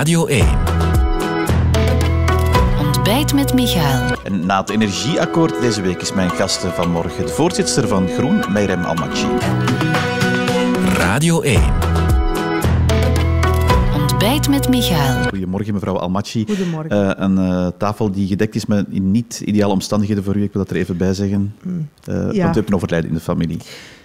Radio 1. Ontbijt met Michael. En na het energieakkoord deze week is mijn gast van morgen de voorzitter van Groen, Meirem Almachi. Radio 1. Ontbijt met Michael. Goedemorgen, mevrouw Almachi. Goedemorgen. Eh, een eh, tafel die gedekt is met in niet ideale omstandigheden voor u. Ik wil dat er even bij zeggen. Eh, ja. Want u hebt een overlijden in de familie.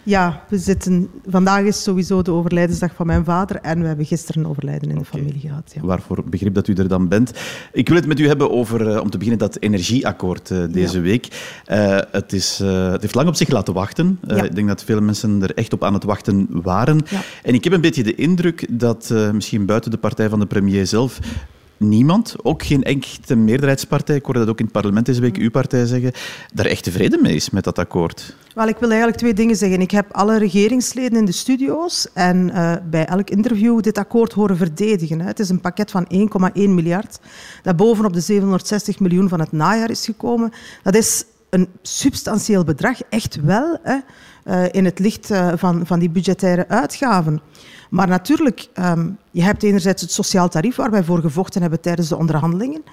Ja, we zitten, vandaag is sowieso de overlijdensdag van mijn vader en we hebben gisteren een overlijden in de familie gehad. Ja. Waarvoor begrip dat u er dan bent. Ik wil het met u hebben over, eh, om te beginnen, dat energieakkoord eh, deze Ja. week. Eh, het, is, het heeft lang op zich laten wachten. Ja. Ik denk dat veel mensen er echt op aan het wachten waren. En ik heb een beetje de indruk dat misschien buiten de partij van de premier zelf niemand, ook geen echte meerderheidspartij, ik hoorde dat ook in het parlement deze week uw partij zeggen, daar echt tevreden mee is met dat akkoord. Wel, ik wil eigenlijk twee dingen zeggen. Ik heb alle regeringsleden in de studio's en eh, bij elk interview dit akkoord horen verdedigen. Hè. Het is een pakket van 1,1 miljard dat bovenop de 760 miljoen van het najaar is gekomen. Dat is een substantieel bedrag, echt wel, hè, eh, in het licht eh, van, van die budgettaire uitgaven. Maar natuurlijk, ehm, je hebt enerzijds het sociaal tarief waar wij voor gevochten hebben tijdens de onderhandelingen.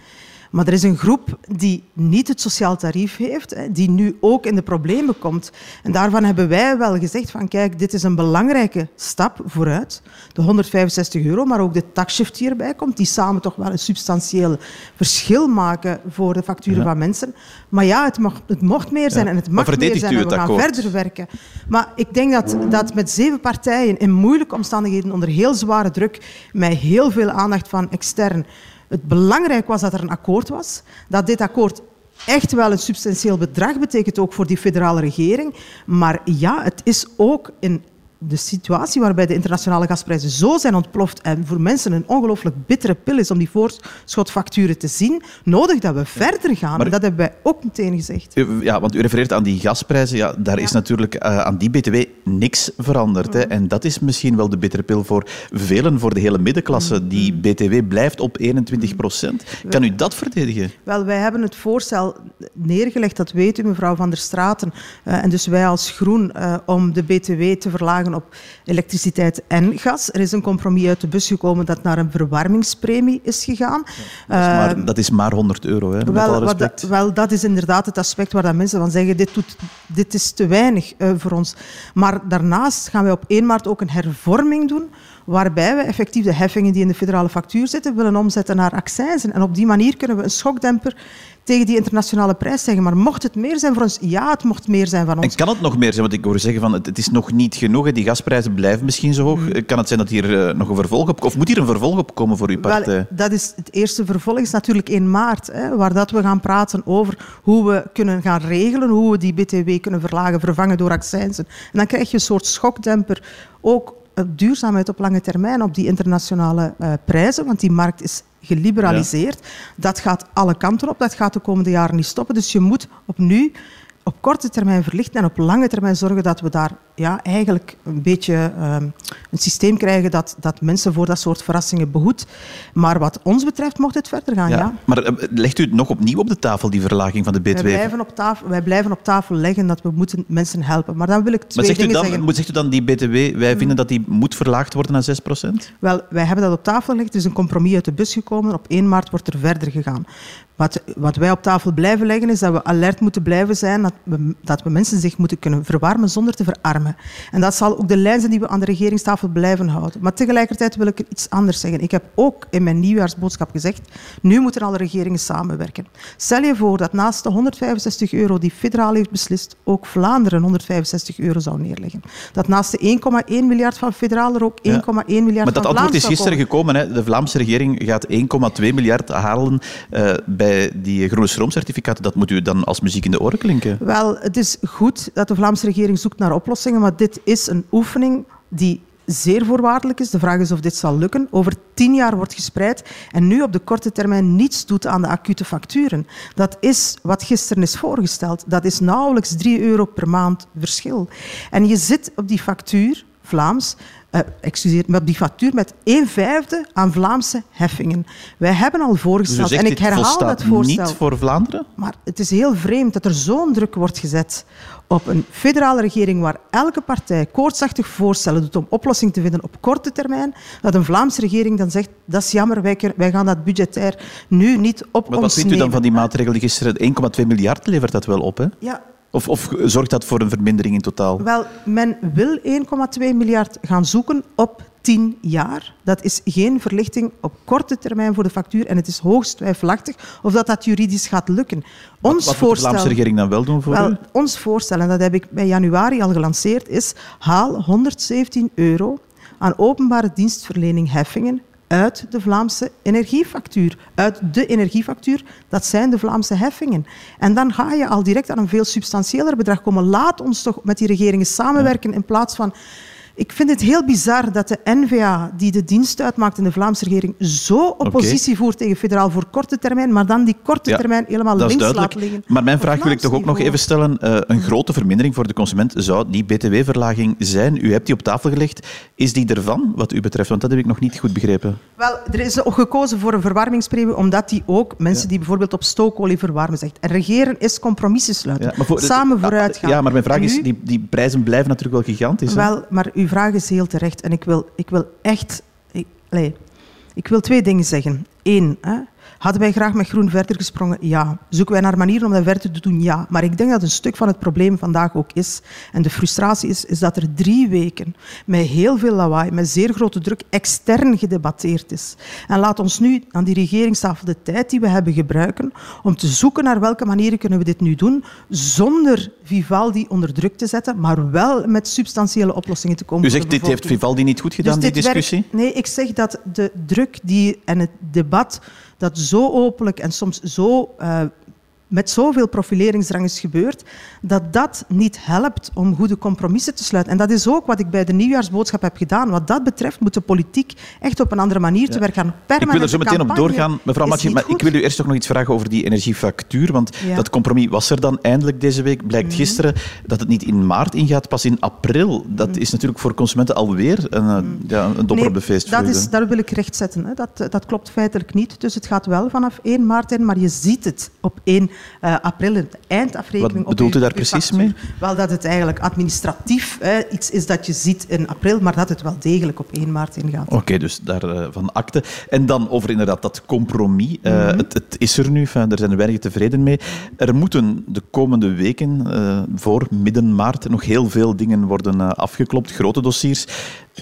Maar er is een groep die niet het sociaal tarief heeft, die nu ook in de problemen komt. En daarvan hebben wij wel gezegd van kijk, dit is een belangrijke stap vooruit. De 165 euro, maar ook de taxshift die erbij komt, die samen toch wel een substantieel verschil maken voor de facturen Ja. van mensen. Maar ja, het, mag, het mocht meer zijn Ja. en het Maar mag meer zijn en we gaan akkoord? verder werken. Maar ik denk dat, dat met zeven partijen in moeilijke omstandigheden, onder heel zware druk, met heel veel aandacht van extern, het belangrijk was dat er een akkoord was. Dat dit akkoord echt wel een substantieel bedrag betekent, ook voor die federale regering. Maar ja, het is ook in de situatie waarbij de internationale gasprijzen zo zijn ontploft en voor mensen een ongelooflijk bittere pil is om die voorschotfacturen te zien, nodig dat we verder gaan. Maar- dat hebben wij ook meteen gezegd. U- Ja, want u refereert aan die gasprijzen. Ja, daar is natuurlijk eh, aan die BTW niks veranderd. Hè. En dat is misschien wel de bittere pil voor velen, voor de hele middenklasse. Die BTW blijft op 21 procent. Kan u dat verdedigen? Wel, wij hebben het voorstel neergelegd, dat weet u, mevrouw Van der Straten. eh, en dus wij als Groen, eh, om de BTW te verlagen op elektriciteit en gas. Er is een compromis uit de bus gekomen dat naar een verwarmingspremie is gegaan. Dat is maar, Eh, dat is maar 100 euro, hè, met wel, respect. dat, wel, dat is inderdaad het aspect waar dat mensen van zeggen, dit, doet, dit is te weinig eh, voor ons. Maar daarnaast gaan wij op 1 maart ook een hervorming doen, waarbij we effectief de heffingen die in de federale factuur zitten, willen omzetten naar accijnzen. En op die manier kunnen we een schokdemper tegen die internationale prijs zeggen. Maar mocht het meer zijn voor ons? Ja, het mocht meer zijn van ons. En kan het nog meer zijn? Want ik hoor zeggen van het, is nog niet genoeg. Die gasprijzen blijven misschien zo hoog. Mm. Kan het zijn dat hier eh, nog een vervolg op... Of moet hier een vervolg op komen voor uw partij? Wel, dat is het eerste vervolg is natuurlijk 1 maart, hè, waar dat we gaan praten over hoe we kunnen gaan regelen, hoe we die BTW kunnen verlagen, vervangen door accijnzen. En dan krijg je een soort schokdemper, ook eh, duurzaamheid op lange termijn op die internationale eh, prijzen, want die markt is geliberaliseerd. Dat gaat alle kanten op, dat gaat de komende jaren niet stoppen. Dus je moet op nu op korte termijn verlichten en op lange termijn zorgen dat we daar ja, eigenlijk een beetje ehm, een systeem krijgen dat, dat mensen voor dat soort verrassingen behoedt. Maar wat ons betreft mocht het verder gaan, ja. Maar eh, legt u het nog opnieuw op de tafel, die verlaging van de Wij BTW? blijven, op tafel, wij blijven op tafel leggen dat we moeten mensen helpen. Maar dan wil ik Maar twee zegt u, dan, zeggen. moet- zegt u dan die BTW, wij vinden dat die moet verlaagd worden naar 6 procent? Wel, wij hebben dat op tafel gelegd. Er is een compromis uit de bus gekomen. Op 1 maart wordt er verder gegaan. Wat, wat wij op tafel blijven leggen is dat we alert moeten blijven zijn, dat we, dat we mensen zich moeten kunnen verwarmen zonder te verarmen. En dat zal ook de lijn zijn die we aan de regeringstafel blijven houden. Maar tegelijkertijd wil ik iets anders zeggen. Ik heb ook in mijn nieuwjaarsboodschap gezegd, nu moeten alle regeringen samenwerken. Stel je voor dat naast de 165 euro die federaal heeft beslist, ook Vlaanderen 165 euro zou neerleggen. Dat naast de 1,1 miljard van federaal er ook 1,1 Ja. miljard Maar van dat antwoord Vlaams is gisteren komen. gekomen. Hè. De Vlaamse regering gaat 1,2 miljard halen eh, bij die groene stroomcertificaten. Dat moet u dan als muziek in de oren klinken. Wel, het is goed dat de Vlaamse regering zoekt naar oplossingen, maar dit is een oefening die zeer voorwaardelijk is. De vraag is of dit zal lukken. Over tien jaar wordt gespreid en nu op de korte termijn niets doet aan de acute facturen. Dat is wat gisteren is voorgesteld. Dat is nauwelijks 3 euro per maand verschil. En je zit op die factuur, Vlaams, uh, excuseer, op die factuur met 1 vijfde aan Vlaamse heffingen. Wij hebben al voorgesteld, dus en ik herhaal dat voorstel. niet voor Vlaanderen? Maar het is heel vreemd dat er zo'n druk wordt gezet op een federale regering waar elke partij koortsachtig voorstellen doet om oplossing te vinden op korte termijn, dat een Vlaamse regering dan zegt, dat is jammer, wij, gaan dat budgetair nu niet op maar ons Wat vindt u dan van die maatregel die gisteren 1,2 miljard levert dat wel op, hè? Ja, of, of, zorgt dat voor een vermindering in totaal? Wel, men wil 1,2 miljard gaan zoeken op 10 jaar. Dat is geen verlichting op korte termijn voor de factuur en het is hoogst twijfelachtig of dat, dat juridisch gaat lukken. Ons wat, wat voorstel, de Vlaamse regering dan wel doen voor wel, u? Ons voorstel, en dat heb ik bij januari al gelanceerd, is haal 117 euro aan openbare dienstverlening heffingen uit de Vlaamse energiefactuur. Uit de energiefactuur, dat zijn de Vlaamse heffingen. En dan ga je al direct aan een veel substantiëler bedrag komen. Laat ons toch met die regeringen samenwerken in plaats van ik vind het heel bizar dat de NVA, die de dienst uitmaakt in de Vlaamse regering, zo oppositie voert tegen federaal voor korte termijn, maar dan die korte termijn helemaal links laat liggen. Maar mijn vraag wil ik toch ook nog even stellen. Uh, een grote vermindering voor de consument zou die btw-verlaging zijn. U hebt die op tafel gelegd. Is die ervan, wat u betreft? Want dat heb ik nog niet goed begrepen. Wel, er is ook gekozen voor een verwarmingspremie, omdat die ook mensen die bijvoorbeeld op stookolie verwarmen zegt. En regeren is compromissen sluiten. Ja, voor, Samen vooruit gaan. Ja, maar mijn vraag is, die, die prijzen blijven natuurlijk wel gigantisch. Wel, maar uw vraag is heel terecht. En ik wil, ik wil echt... Ik, ik wil twee dingen zeggen. Eén, hè, Hadden wij graag met groen verder gesprongen? Ja. Zoeken wij naar manieren om dat verder te doen? Ja. Maar ik denk dat een stuk van het probleem vandaag ook is, en de frustratie is, is dat er drie weken met heel veel lawaai, met zeer grote druk, extern gedebatteerd is. En laat ons nu aan die regeringstafel de tijd die we hebben gebruiken om te zoeken naar welke manieren kunnen we dit nu doen, zonder Vivaldi onder druk te zetten, maar wel met substantiële oplossingen te komen. U zegt, dit heeft Vivaldi niet goed gedaan, dus die discussie? nee, ik zeg dat de druk die, en het debat dat zo openlijk en soms zo uh, met zoveel profileringsdrang is gebeurd, dat dat niet helpt om goede compromissen te sluiten. En dat is ook wat ik bij de nieuwjaarsboodschap heb gedaan. Wat dat betreft moet de politiek echt op een andere manier te werk gaan. ik wil er zo meteen op doorgaan, mevrouw Matje, maar ik wil u eerst toch nog iets vragen over die energiefactuur, want dat compromis was er dan eindelijk deze week. Blijkt mhm. gisteren dat het niet in maart ingaat, pas in april. Dat mhm. is natuurlijk voor consumenten alweer een, eh, mhm. ja, een dopper op de feestvreugde. Dat, is, dat wil ik rechtzetten. Hè. Dat, dat klopt feitelijk niet. Dus het gaat wel vanaf 1 maart in, maar je ziet het op 1 uh, april, de eindafrekening. Wat bedoelt u daar precies mee? Wel dat het eigenlijk administratief iets is dat je ziet in april, maar dat het wel degelijk op 1 maart ingaat. Oké, dus daarvan van akte. En dan over inderdaad dat compromis. Uh, het, het, is er nu, er zijn er weinig tevreden mee. Er moeten de komende weken, voor midden maart, nog heel veel dingen worden afgeklopt, grote dossiers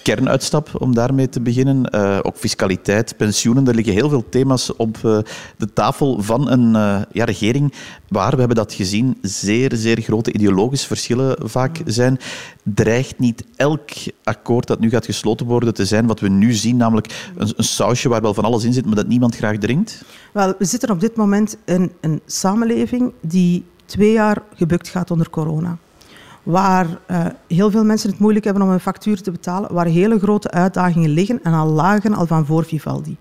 kernuitstap, om daarmee te beginnen. Uh, ook fiscaliteit, pensioenen. Er liggen heel veel thema's op uh, de tafel van een uh, ja, regering waar, we hebben dat gezien, zeer, zeer grote ideologische verschillen vaak zijn. Dreigt niet elk akkoord dat nu gaat gesloten worden te zijn wat we nu zien, namelijk een, een sausje waar wel van alles in zit, maar dat niemand graag drinkt? Wel, we zitten op dit moment in een samenleving die twee jaar gebukt gaat onder corona waar uh, heel veel mensen het moeilijk hebben om een factuur te betalen, waar hele grote uitdagingen liggen en al lagen al van voor Vivaldi.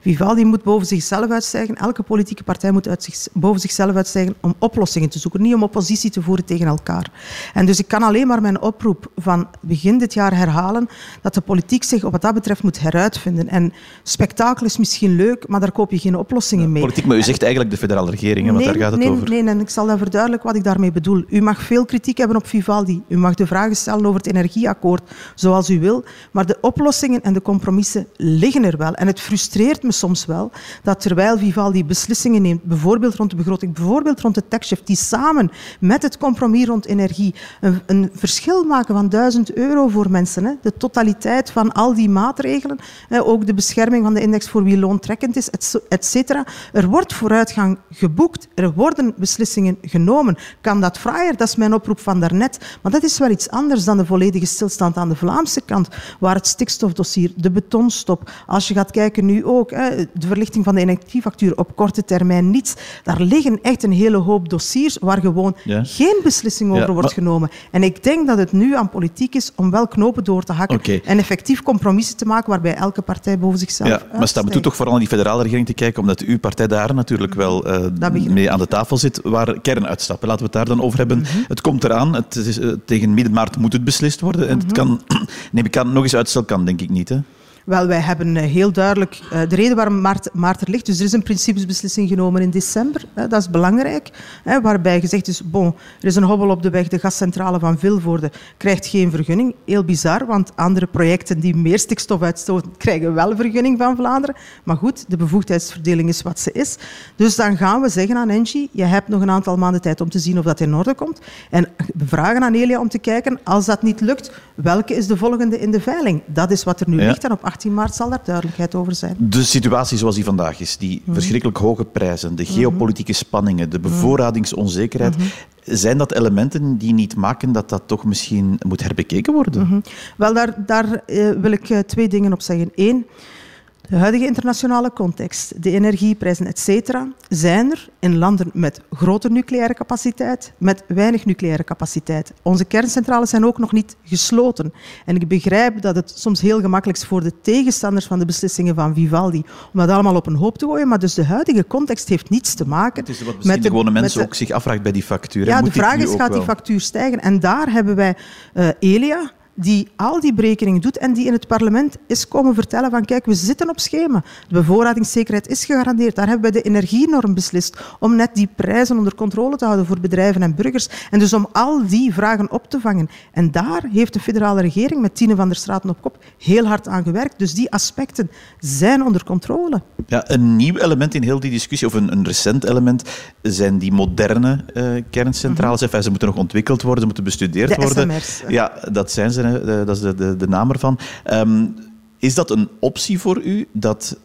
Vivaldi moet boven zichzelf uitstijgen. Elke politieke partij moet uit zich, boven zichzelf uitstijgen om oplossingen te zoeken, niet om oppositie te voeren tegen elkaar. En dus ik kan alleen maar mijn oproep van begin dit jaar herhalen dat de politiek zich op wat dat betreft moet heruitvinden. En spektakel is misschien leuk, maar daar koop je geen oplossingen mee. Politiek, maar u zegt eigenlijk de federale regering, want daar gaat het nee, over. Nee, en ik zal dat verduidelijken wat ik daarmee bedoel. U mag veel kritiek hebben op Vivaldi. U mag de vragen stellen over het energieakkoord, zoals u wil. Maar de oplossingen en de compromissen liggen er wel. En het frustreert me soms wel dat terwijl Vivaldi beslissingen neemt, bijvoorbeeld rond de begroting, bijvoorbeeld rond de taxshift, die samen met het compromis rond energie een, een verschil maken van 1000 euro voor mensen. Hè. De totaliteit van al die maatregelen, ook de bescherming van de index voor wie loontrekkend is, et cetera. Er wordt vooruitgang geboekt, er worden beslissingen genomen. Kan dat fraaier? Dat is mijn oproep van daarnet. Maar dat is wel iets anders dan de volledige stilstand aan de Vlaamse kant, waar het stikstofdossier, de betonstop, als je gaat kijken nu ook, de verlichting van de energiefactuur op korte termijn niets. Daar liggen echt een hele hoop dossiers waar gewoon geen beslissing over wordt genomen. En ik denk dat het nu aan politiek is om wel knopen door te hakken en effectief compromissen te maken waarbij elke partij boven zichzelf Ja, maar staat me toe toch vooral aan die federale regering te kijken, omdat uw partij daar natuurlijk wel uh, mee aan de tafel zit, waar kernuitstappen. Laten we het daar dan over hebben. Mhm. Het komt eraan, het het is, uh, tegen midden maart moet het beslist worden. En het kan, neem ik aan, nog eens uitstel kan, denk ik niet. Hè? Wel, wij hebben eh, heel duidelijk uh, de reden waarom Maart, Maart, er ligt. Dus er is een principesbeslissing genomen in december. Dat is belangrijk. Waarbij gezegd is, bon, er is een hobbel op de weg. De gascentrale van Vilvoorde krijgt geen vergunning. Heel bizar, want andere projecten die meer stikstof uitstoten, krijgen wel vergunning van Vlaanderen. Maar goed, de bevoegdheidsverdeling is wat ze is. Dus dan gaan we zeggen aan Engie, je hebt nog een aantal maanden tijd om te zien of dat in orde komt. En we vragen aan Elia om te kijken, als dat niet lukt, welke is de volgende in de veiling? Dat is wat er nu ja. ligt. En op 18 maart zal daar duidelijkheid over zijn. De situatie zoals die vandaag is, die mm. verschrikkelijk hoge prijzen, de geopolitieke spanningen, de bevoorradingsonzekerheid, mm. zijn dat elementen die niet maken dat dat toch misschien moet herbekeken worden? Mm -hmm. Wel, daar, daar uh, wil ik uh, twee dingen op zeggen. Eén, de huidige internationale context, de energieprijzen, etc., zijn er in landen met grote nucleaire capaciteit, met weinig nucleaire capaciteit. Onze kerncentrales zijn ook nog niet gesloten. En ik begrijp dat het soms heel gemakkelijk is voor de tegenstanders van de beslissingen van Vivaldi om dat allemaal op een hoop te gooien, maar dus de huidige context heeft niets te maken het is wat met de gewone mensen ook zich afvraagt bij die factuur. Ja, de vraag is, gaat die factuur stijgen? En daar hebben wij uh, Elia, die al die berekeningen doet en die in het parlement is komen vertellen van kijk, we zitten op schema. De bevoorradingszekerheid is gegarandeerd. Daar hebben we de energienorm beslist om net die prijzen onder controle te houden voor bedrijven en burgers. En dus om al die vragen op te vangen. En daar heeft de federale regering met Tine van der Straten op kop heel hard aan gewerkt. Dus die aspecten zijn onder controle. Ja, een nieuw element in heel die discussie, of een, een recent element, zijn die moderne uh, kerncentrales. Mm -hmm. Ze moeten nog ontwikkeld worden, ze moeten bestudeerd de worden. SMR's. Ja, dat zijn ze dat is de, de, de naam ervan. Um, is dat een optie voor u dat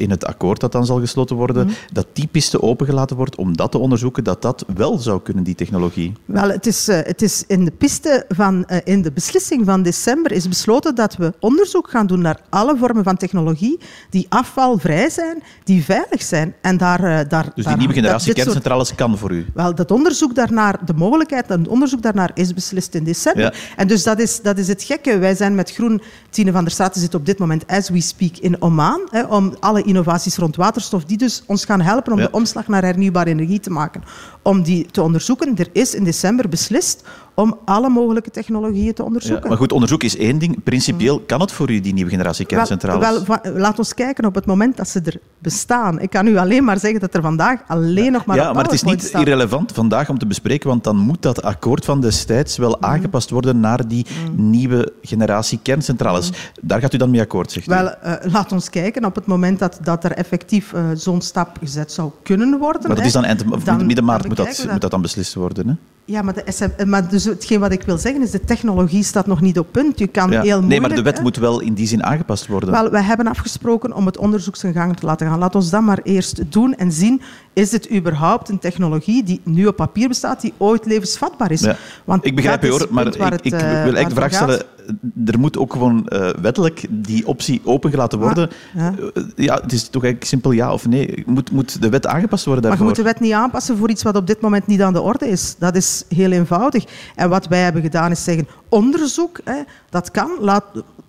in het akkoord dat dan zal gesloten worden, mm. dat die piste opengelaten wordt om dat te onderzoeken, dat dat wel zou kunnen, die technologie? Wel, het is, uh, het is in de piste van, uh, in de beslissing van december is besloten dat we onderzoek gaan doen naar alle vormen van technologie die afvalvrij zijn, die veilig zijn. En daar, uh, daar, dus die nieuwe generatie kerncentrales kan voor u? Wel, dat onderzoek daarnaar, de mogelijkheid, het onderzoek daarnaar is beslist in december. Ja. En dus dat is, dat is het gekke. Wij zijn met Groen, Tine van der Straten zit op dit moment, as we speak, in Oman, hè, om alle innovaties rond waterstof, die dus ons gaan helpen om ja. de omslag naar hernieuwbare energie te maken. Om die te onderzoeken. Er is in december beslist om alle mogelijke technologieën te onderzoeken. Ja, maar goed, onderzoek is één ding. Principieel kan het voor u, die nieuwe generatie kerncentrales? Wel, wel, laat ons kijken op het moment dat ze er bestaan. Ik kan u alleen maar zeggen dat er vandaag alleen ja. nog maar Ja, maar het is niet irrelevant vandaag om te bespreken, want dan moet dat akkoord van destijds wel mm. aangepast worden naar die mm. nieuwe generatie kerncentrales. Mm. Daar gaat u dan mee akkoord, zegt u? Wel, uh, laat ons kijken op het moment dat, dat er effectief uh, zo'n stap gezet zou kunnen worden. Maar dat is dan, eind, of dan midden maart moet dat, dat, moet dat dan beslist worden, hè? Ja, maar, de SM, maar dus hetgeen wat ik wil zeggen is, de technologie staat nog niet op punt. Je kan ja. heel moeilijk, nee, maar de wet hè? moet wel in die zin aangepast worden. Wel, wij hebben afgesproken om het onderzoek zijn gang te laten gaan. Laat ons dat maar eerst doen en zien, is dit überhaupt een technologie die nu op papier bestaat, die ooit levensvatbaar is? Ja. Want ik begrijp je hoor, maar ik, het, ik, wil eigenlijk de vraag stellen, er moet ook gewoon uh, wettelijk die optie opengelaten worden. Ah, ja. Uh, ja. het is toch eigenlijk simpel ja of nee. Moet, moet de wet aangepast worden daarvoor? Maar je moet de wet niet aanpassen voor iets wat op dit moment niet aan de orde is. Dat is heel eenvoudig. En wat wij hebben gedaan is zeggen, onderzoek, hè, dat kan. Laat,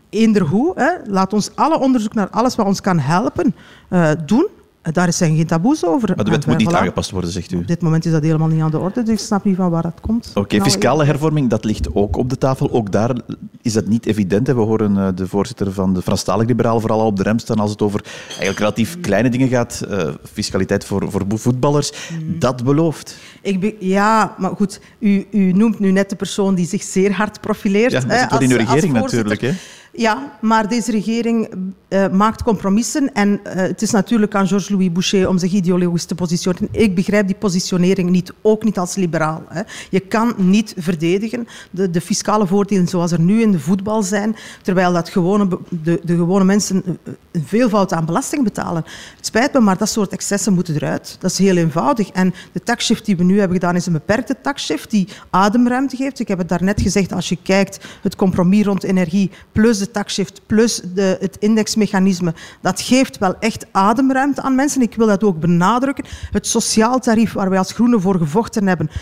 eender hoe, hè, laat ons alle onderzoek naar alles wat ons kan helpen uh, doen. Daar zijn geen taboes over. Maar de wet moet niet voilà. aangepast worden, zegt u? Op dit moment is dat helemaal niet aan de orde, dus ik snap niet van waar dat komt. Oké, okay, nou, fiscale hervorming, dat ligt ook op de tafel. Ook daar is dat niet evident. We horen uh, de voorzitter van de Franstalig Liberaal vooral al op de rem staan als het over eigenlijk relatief kleine dingen gaat. Uh, fiscaliteit voor, voor voetballers. Mm. Dat belooft. Ik ja, maar goed, u, u, noemt nu net de persoon die zich zeer hard profileert. Ja, dat zit wel in uw regering natuurlijk, hè? Ja, maar deze regering uh, maakt compromissen en uh, het is natuurlijk aan Georges-Louis Boucher om zich ideologisch te positioneren. Ik begrijp die positionering niet, ook niet als liberaal. Hè. Je kan niet verdedigen de, de, fiscale voordelen zoals er nu in de voetbal zijn, terwijl dat gewone, de, de gewone mensen een veelvoud aan belasting betalen. Spijt me, maar dat soort excessen moeten eruit. Dat is heel eenvoudig. En de taxshift die we nu hebben gedaan is een beperkte taxshift die ademruimte geeft. Ik heb het daarnet gezegd, als je kijkt, het compromis rond energie plus de taxshift plus de, het indexmechanisme, dat geeft wel echt ademruimte aan mensen. Ik wil dat ook benadrukken. Het sociaal tarief waar wij als Groenen voor gevochten hebben, 20%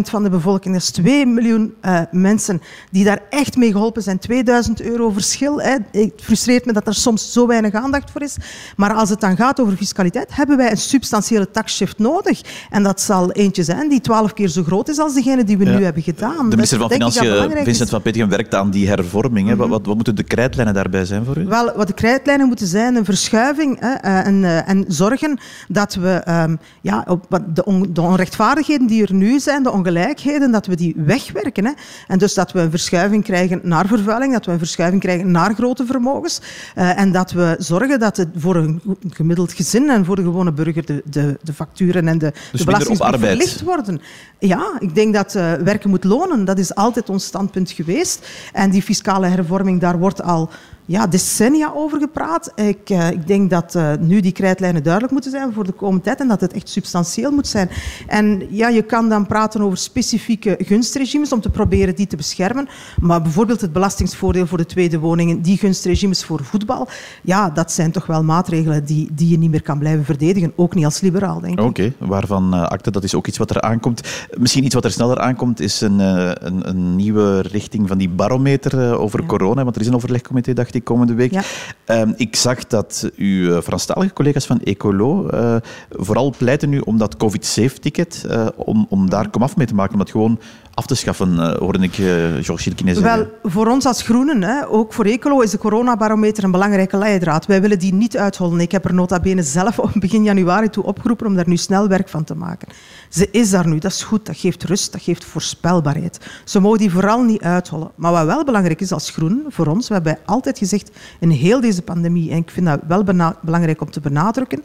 van de bevolking, dat is 2 miljoen uh, mensen die daar echt mee geholpen zijn. 2000 euro verschil. Hè. Het frustreert me dat er soms zo weinig aandacht voor is. Maar als het dan gaat over fiscaliteit, hebben wij een substantiële taxshift nodig. En dat zal eentje zijn die twaalf keer zo groot is als degene die we nu hebben gedaan. De minister van Financiën, Vincent is. van Petegem, werkt aan die hervorming. hè. Wat, wat, wat moeten de krijtlijnen daarbij zijn voor u? Wel, wat de krijtlijnen moeten zijn, een verschuiving hè, eh, en, eh, en zorgen dat we ehm, ja, op, de, on- de onrechtvaardigheden die er nu zijn, de ongelijkheden, dat we die wegwerken. Hè. En dus dat we een verschuiving krijgen naar vervuiling, dat we een verschuiving krijgen naar grote vermogens eh, en dat we zorgen dat het voor een gemiddeld gezin en voor de gewone burger de, de, de facturen en de, de belastingen op arbeid. verlicht worden. Ja, ik denk dat eh, werken moet lonen. Dat is altijd ons standpunt geweest. En die fiscale hervorming, daar wordt al ja, decennia over gepraat. Ik, eh, ik denk dat eh, nu die krijtlijnen duidelijk moeten zijn voor de komende tijd en dat het echt substantieel moet zijn. En ja, je kan dan praten over specifieke gunstregimes om te proberen die te beschermen. Maar bijvoorbeeld het belastingsvoordeel voor de tweede woningen, die gunstregimes voor voetbal, ja, dat zijn toch wel maatregelen die, die je niet meer kan blijven verdedigen. Ook niet als liberaal, denk ik. Oké, waarvan eh, akte, dat is ook iets wat er aankomt. Misschien iets wat er sneller aankomt, is een, een, een nieuwe richting van die barometer over Ja. corona. Want er is een overlegcomité, dacht ik, komende week. Ja. Ehm, ik zag dat uw eh, Franstalige collega's van Ecolo eh, vooral pleiten nu om dat COVID-safe-ticket, eh, om, om daar komaf mee te maken, om dat gewoon af te schaffen, eh, hoorde ik eh Georges zeggen. Wel, voor ons als Groenen, hè, ook voor Ecolo, is de coronabarometer een belangrijke leidraad. Wij willen die niet uithollen. Ik heb er nota bene zelf begin januari toe opgeroepen om daar nu snel werk van te maken. Ze is daar nu, dat is goed, dat geeft rust, dat geeft voorspelbaarheid. Ze mogen die vooral niet uithollen. Maar wat wel belangrijk is als Groenen, voor ons, we hebben altijd gezegd in heel deze pandemie, en ik vind dat wel belangrijk om te benadrukken,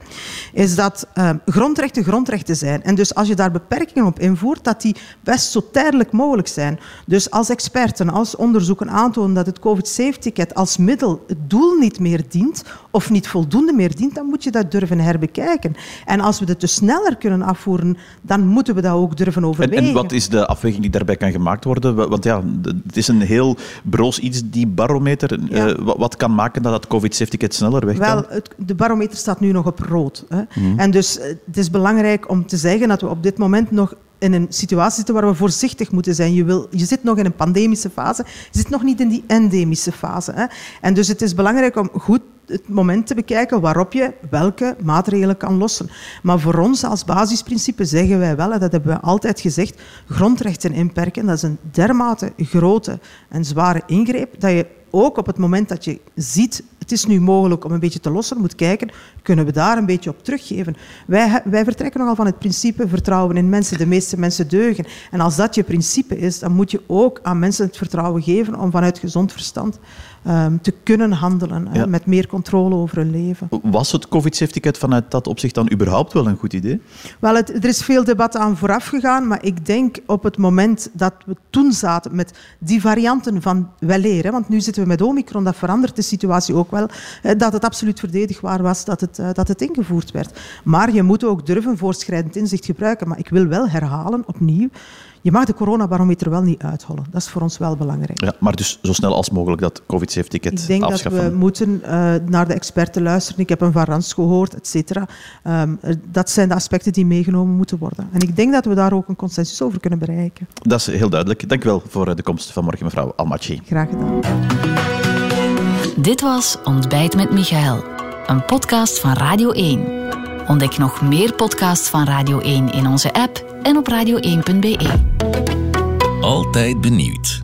is dat eh, grondrechten grondrechten zijn. En dus als je daar beperkingen op invoert, dat die best zo tijdelijk mogelijk zijn. Dus als experten, als onderzoeken aantonen dat het COVID-safe-ticket als middel het doel niet meer dient, of niet voldoende meer dient, dan moet je dat durven herbekijken. En als we het dus sneller kunnen afvoeren, dan moeten we dat ook durven En, overwegen. en wat is de afweging die daarbij kan gemaakt worden? Wa- Want ja, het is een heel broos iets, die barometer. Ja. Eh, wa- wat kan maken dat dat COVID-safe-ticket sneller weg kan? Wel, het, de barometer staat nu nog op rood. Hè. Mhm. En dus eh, het is belangrijk om te zeggen dat we op dit moment nog in een situatie zitten waar we voorzichtig moeten zijn. Je, wil, je zit nog in een pandemische fase, je zit nog niet in die endemische fase. Hè. En dus het is belangrijk om goed het moment te bekijken waarop je welke maatregelen kan lossen. Maar voor ons als basisprincipe zeggen wij wel, en dat hebben we altijd gezegd, grondrechten inperken, dat is een dermate grote en zware ingreep, dat je ook op het moment dat je ziet, het is nu mogelijk om een beetje te lossen, moet kijken, kunnen we daar een beetje op teruggeven. Wij, wij vertrekken nogal van het principe vertrouwen in mensen. De meeste mensen deugen. En als dat je principe is, dan moet je ook aan mensen het vertrouwen geven om vanuit gezond verstand ehm, te kunnen handelen, Ja. met meer controle over hun leven. Was het COVID-safe-ticket vanuit dat opzicht dan überhaupt wel een goed idee? Wel, het, er is veel debat aan vooraf gegaan, maar ik denk op het moment dat we toen zaten met die varianten van wel leren, want nu zitten we met Omicron, dat verandert de situatie ook wel, dat het absoluut verdedigbaar was dat het, eh, dat het ingevoerd werd. Maar je moet ook durven voorschrijdend inzicht gebruiken. Maar ik wil wel herhalen, opnieuw, je mag de coronabarometer wel niet uithollen. Dat is voor ons wel belangrijk. Ja, maar dus zo snel als mogelijk dat COVID-safe-ticket Ik denk afschaffen. dat we moeten eh, naar de experten luisteren. Ik heb een Van Rans gehoord, et cetera. Ehm, eh, dat zijn de aspecten die meegenomen moeten worden. En ik denk dat we daar ook een consensus over kunnen bereiken. Dat is heel duidelijk. Dank u wel voor eh, de komst van morgen, mevrouw Almachi. Graag gedaan. Dit was Ontbijt met Michael, een podcast van Radio 1. Ontdek nog meer podcasts van Radio 1 in onze app en op radio1.be. Altijd benieuwd.